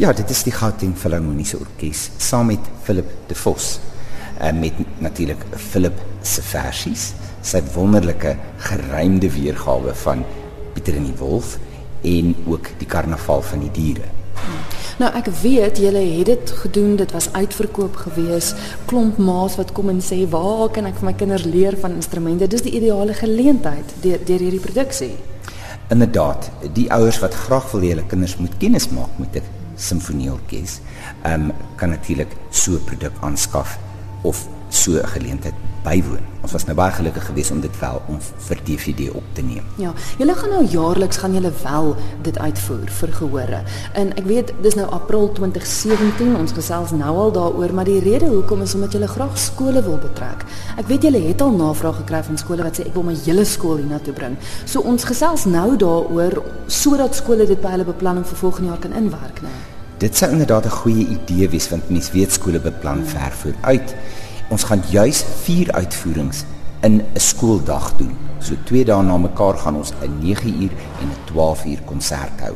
Ja, dit is die Gauteng Filharmoniese Orkees saam met Philip De Vos. En met natuurlik Philip se versies, sy wonderlike geruimde weergawe van Pieter en die Wolf en ook die Karnaval van die Diere. Nou ek weet julle het dit gedoen, dit was uitverkoop gewees. Klomp ma's wat kom en sê, "Waar kan ek vir my kinders leer van instrumente?" Dis die ideale geleentheid deur deur hierdie produksie. Inderdaad, die ouers wat graag wil hê hulle kinders moet kennis maak met 'n simfonieorkes, ehm um, kan natuurlik so 'n produk aanskaf of so 'n geleentheid bywoon. Ons was nou baie gelukkig geweest om dit wel om vir DVD op te neem. Ja, julle gaan nou jaarliks gaan julle wel dit uitvoer vir gehore. En ek weet dis nou April 2017, ons gesels nou al daaroor, maar die rede hoekom is omdat julle graag skole wil betrek. Ek weet julle het al navraag gekry van skole wat sê ek wil my hele skool hiernatoe bring. So ons gesels nou daaroor sodat skole dit by hulle beplanning vir volgende jaar kan inwerk, né? Dit sou inderdaad 'n goeie idee wees want mense weet skole beplan ver vooruit. Ons gaan juis vier uitvoerings in 'n skooldag doen. So twee dae na mekaar gaan ons 'n 9 uur en 'n 12 uur konsert hou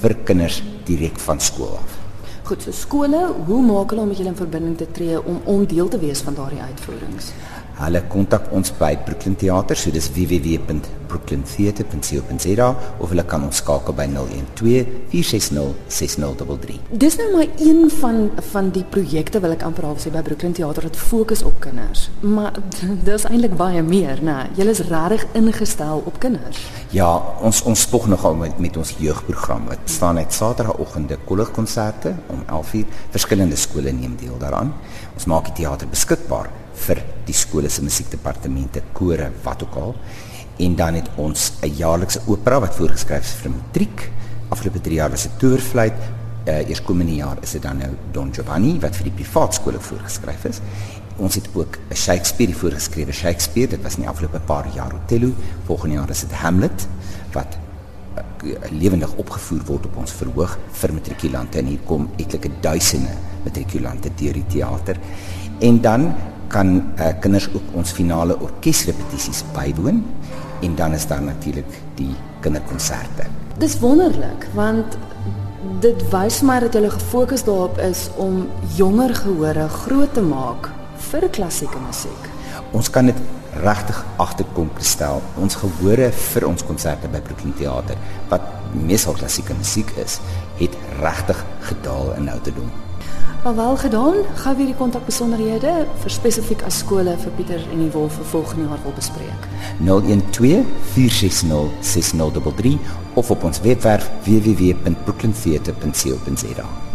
vir kinders direk van skool af. Goed, so skole, hoe maak hulle om met julle in verbinding te tree om om deel te wees van daardie uitvoerings? Hulle kontak ons by Brooklyn Theater, so dis www.brooklyntheater.co.za of hulle kan ons skakel by 012 460 6033. Dis nou maar een van van die projekte wil ek amper half sê by Brooklyn Theater wat fokus op kinders. Maar dis eintlik baie meer, né? Julle is regtig ingestel op kinders. Ja, ons ons spog nogal met, met ons jeugprogram. Dit staan net Saterdagoggende kollegkonserte om 11:00. Verskillende skole neem deel daaraan. Ons maak die teater beskikbaar vir die skole se musiekdepartemente, kore, wat ook al. En dan het ons 'n jaarlikse opera wat voorgeskryf is vir matriek. Afgelope 3 jaar was dit Toerfluit. Uh, eers komende jaar is dit dan nou Don Giovanni wat vir die privaat skole voorgeskryf is. Ons het ook 'n Shakespeare voorgeskrewe Shakespeare. Dit was in die afgelope paar jaar Othello. Volgende jaar is dit Hamlet wat uh, lewendig opgevoer word op ons verhoog vir matrikulante en hier kom etlike duisende matrikulante deur die teater. En dan kan uh, kinders ook ons finale orkesrepetisies bywoon en dan is daar natuurlik die kinderkonserte. Dis wonderlik want dit wys my dat hulle gefokus daarop is om jonger gehore groot te maak vir klassieke musiek. Ons kan dit regtig agterkom stel. Ons gehore vir ons konserte by Brooklyn Theater wat meestal klassieke musiek is, het regtig gedaal in ouderdom. Maar wel gedaan, gou weer die kontakbesonderhede vir spesifiek as skole vir Pieter en die Wolf volgende jaar wil bespreek. 012 460 6033 of op ons webwerf www.brooklyntheater.co.za.